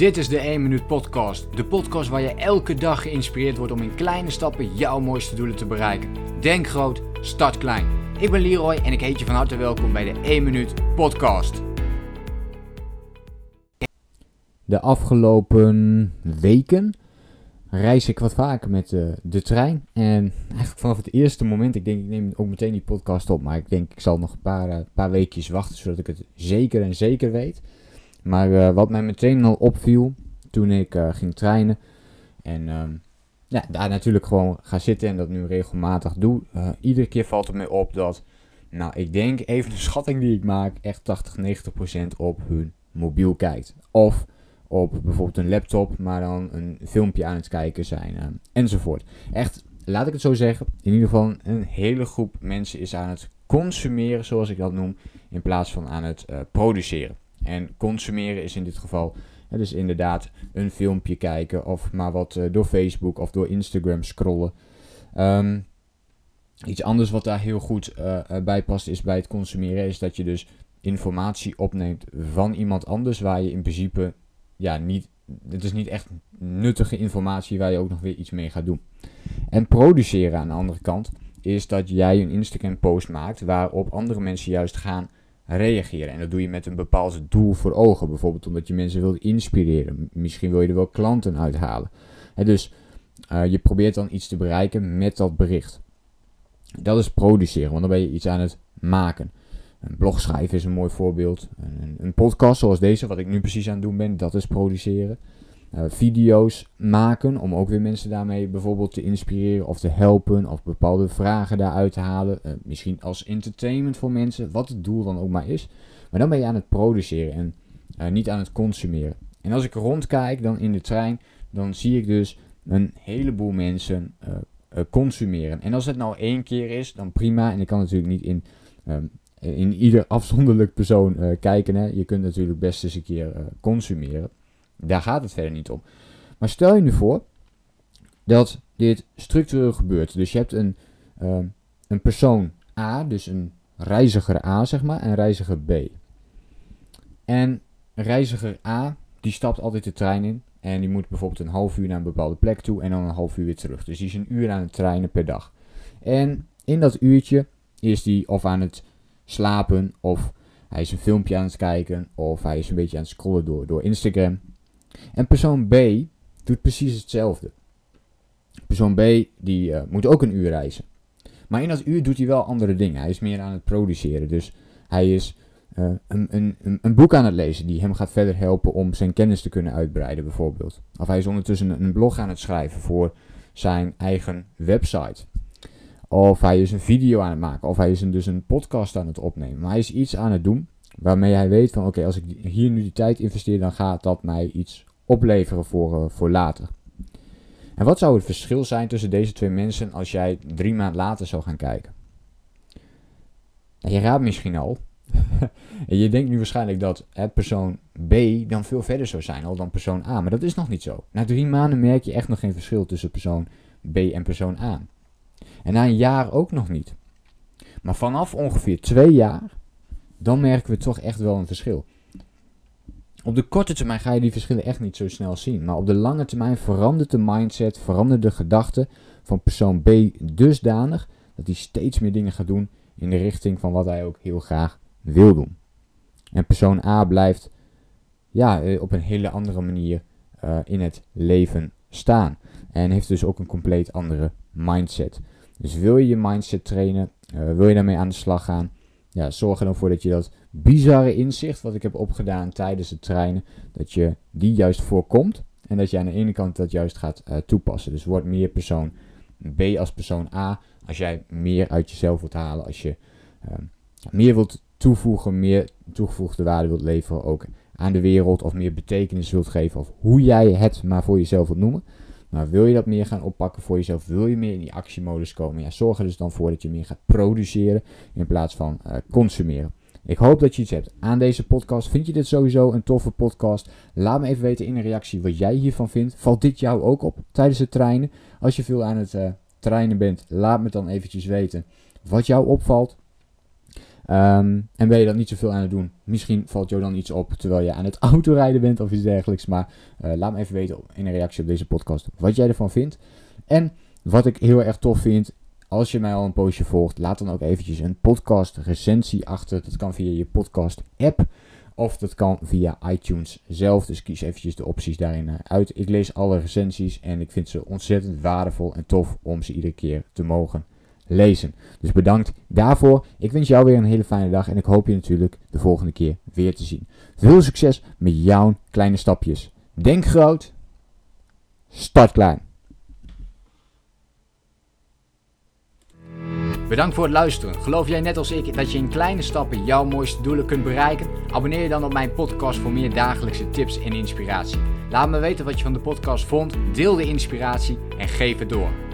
Dit is de 1 Minuut Podcast. De podcast waar je elke dag geïnspireerd wordt om in kleine stappen jouw mooiste doelen te bereiken. Denk groot, start klein. Ik ben Leroy en ik heet je van harte welkom bij de 1 Minuut Podcast. De afgelopen weken reis ik wat vaker met de, de trein. En eigenlijk vanaf het eerste moment, ik denk ik neem ook meteen die podcast op. Maar ik denk ik zal nog een paar, uh, paar weekjes wachten zodat ik het zeker en zeker weet. Maar uh, wat mij meteen al opviel toen ik uh, ging trainen. En um, ja, daar natuurlijk gewoon ga zitten en dat nu regelmatig doe. Uh, iedere keer valt het me op dat, nou ik denk even de schatting die ik maak, echt 80, 90 procent op hun mobiel kijkt. Of op bijvoorbeeld een laptop, maar dan een filmpje aan het kijken zijn enzovoort. Echt, laat ik het zo zeggen, in ieder geval een hele groep mensen is aan het consumeren, zoals ik dat noem, in plaats van aan het produceren. En consumeren is in dit geval hè, dus inderdaad een filmpje kijken of maar wat uh, door Facebook of door Instagram scrollen. Um, iets anders wat daar heel goed uh, bij past is bij het consumeren is dat je dus informatie opneemt van iemand anders waar je in principe ja niet het is niet echt nuttige informatie waar je ook nog weer iets mee gaat doen. En produceren aan de andere kant is dat jij een Instagram post maakt waarop andere mensen juist gaan reageren. En dat doe je met een bepaald doel voor ogen. Bijvoorbeeld omdat je mensen wilt inspireren. Misschien wil je er wel klanten uithalen. He, dus uh, je probeert dan iets te bereiken met dat bericht. Dat is produceren, want dan ben je iets aan het maken. Een blog schrijven is een mooi voorbeeld. Een, een podcast zoals deze, wat ik nu precies aan het doen ben, dat is produceren. Uh, video's maken om ook weer mensen daarmee bijvoorbeeld te inspireren of te helpen of bepaalde vragen daaruit te halen. Uh, misschien als entertainment voor mensen, wat het doel dan ook maar is. Maar dan ben je aan het produceren en uh, niet aan het consumeren. En als ik rondkijk dan in de trein, dan zie ik dus een heleboel mensen consumeren. En als het nou één keer is, dan prima. En ik kan natuurlijk niet in, um, in ieder afzonderlijk persoon kijken. Hè. Je kunt natuurlijk best eens een keer consumeren. Daar gaat het verder niet om. Maar stel je nu voor dat dit structureel gebeurt. Dus je hebt een, uh, een persoon A, dus een reiziger A zeg maar, en reiziger B. En reiziger A, die stapt altijd de trein in. En die moet bijvoorbeeld een half uur naar een bepaalde plek toe en dan een half uur weer terug. Dus die is een uur aan het trainen per dag. En in dat uurtje is die of aan het slapen, of hij is een filmpje aan het kijken, of hij is een beetje aan het scrollen door, door Instagram. En persoon B doet precies hetzelfde. Persoon B die uh, moet ook een uur reizen. Maar in dat uur doet hij wel andere dingen. Hij is meer aan het produceren. Dus hij is uh, een, een, een, boek aan het lezen die hem gaat verder helpen om zijn kennis te kunnen uitbreiden, bijvoorbeeld. Of hij is ondertussen een, blog aan het schrijven voor zijn eigen website. Of hij is een video aan het maken. Of hij is dus een podcast aan het opnemen. Maar hij is iets aan het doen Waarmee hij weet van oké, als ik hier nu die tijd investeer, dan gaat dat mij iets opleveren voor, uh, voor later. En wat zou het verschil zijn tussen deze twee mensen als jij drie maanden later zou gaan kijken? Je raadt misschien al. en je denkt nu waarschijnlijk dat persoon B dan veel verder zou zijn al dan persoon A. Maar dat is nog niet zo. Na drie maanden merk je echt nog geen verschil tussen persoon B en persoon A. En na een jaar ook nog niet. Maar vanaf ongeveer twee jaar dan merken we toch echt wel een verschil. Op de korte termijn ga je die verschillen echt niet zo snel zien. Maar op de lange termijn verandert de mindset, verandert de gedachte van persoon B dusdanig dat hij steeds meer dingen gaat doen in de richting van wat hij ook heel graag wil doen. En persoon A blijft ja, eh, op een hele andere manier uh, in het leven staan. En heeft dus ook een compleet andere mindset. Dus wil je je mindset trainen, uh, wil je daarmee aan de slag gaan, ja, zorg er dan voor dat je dat bizarre inzicht wat ik heb opgedaan tijdens het trainen, dat je die juist voorkomt. En dat je aan de ene kant dat juist gaat uh, toepassen. Dus word meer persoon B als persoon A. Als jij meer uit jezelf wilt halen. Als je uh, meer wilt toevoegen, meer toegevoegde waarde wilt leveren ook aan de wereld. Of meer betekenis wilt geven. Of hoe jij het maar voor jezelf wilt noemen. Maar wil je dat meer gaan oppakken voor jezelf? Wil je meer in die actiemodus komen? Ja, zorg er dus dan voor dat je meer gaat produceren in plaats van uh, consumeren. Ik hoop dat je iets hebt aan deze podcast. Vind je dit sowieso een toffe podcast? Laat me even weten in een reactie wat jij hiervan vindt. Valt dit jou ook op tijdens het trainen? Als je veel aan het uh, trainen bent, laat me dan eventjes weten wat jou opvalt. Ehm, en ben je dat niet zoveel aan het doen? Misschien valt jou dan iets op terwijl je aan het autorijden bent of iets dergelijks. Maar uh, laat me even weten in een reactie op deze podcast wat jij ervan vindt. En wat ik heel erg tof vind, als je mij al een poosje volgt, laat dan ook eventjes een podcast recensie achter. Dat kan via je podcast app. Of dat kan via iTunes zelf. Dus kies eventjes de opties daarin eh, uit. Ik lees alle recensies en ik vind ze ontzettend waardevol en tof om ze iedere keer te mogen lezen. Dus bedankt daarvoor. Ik wens jou weer een hele fijne dag en ik hoop je natuurlijk de volgende keer weer te zien. Veel succes met jouw kleine stapjes. Denk groot, start klein. Bedankt voor het luisteren. Geloof jij net als ik dat je in kleine stappen jouw mooiste doelen kunt bereiken? Abonneer je dan op mijn podcast voor meer dagelijkse tips en inspiratie. Laat me weten wat je van de podcast vond, deel de inspiratie en geef het door.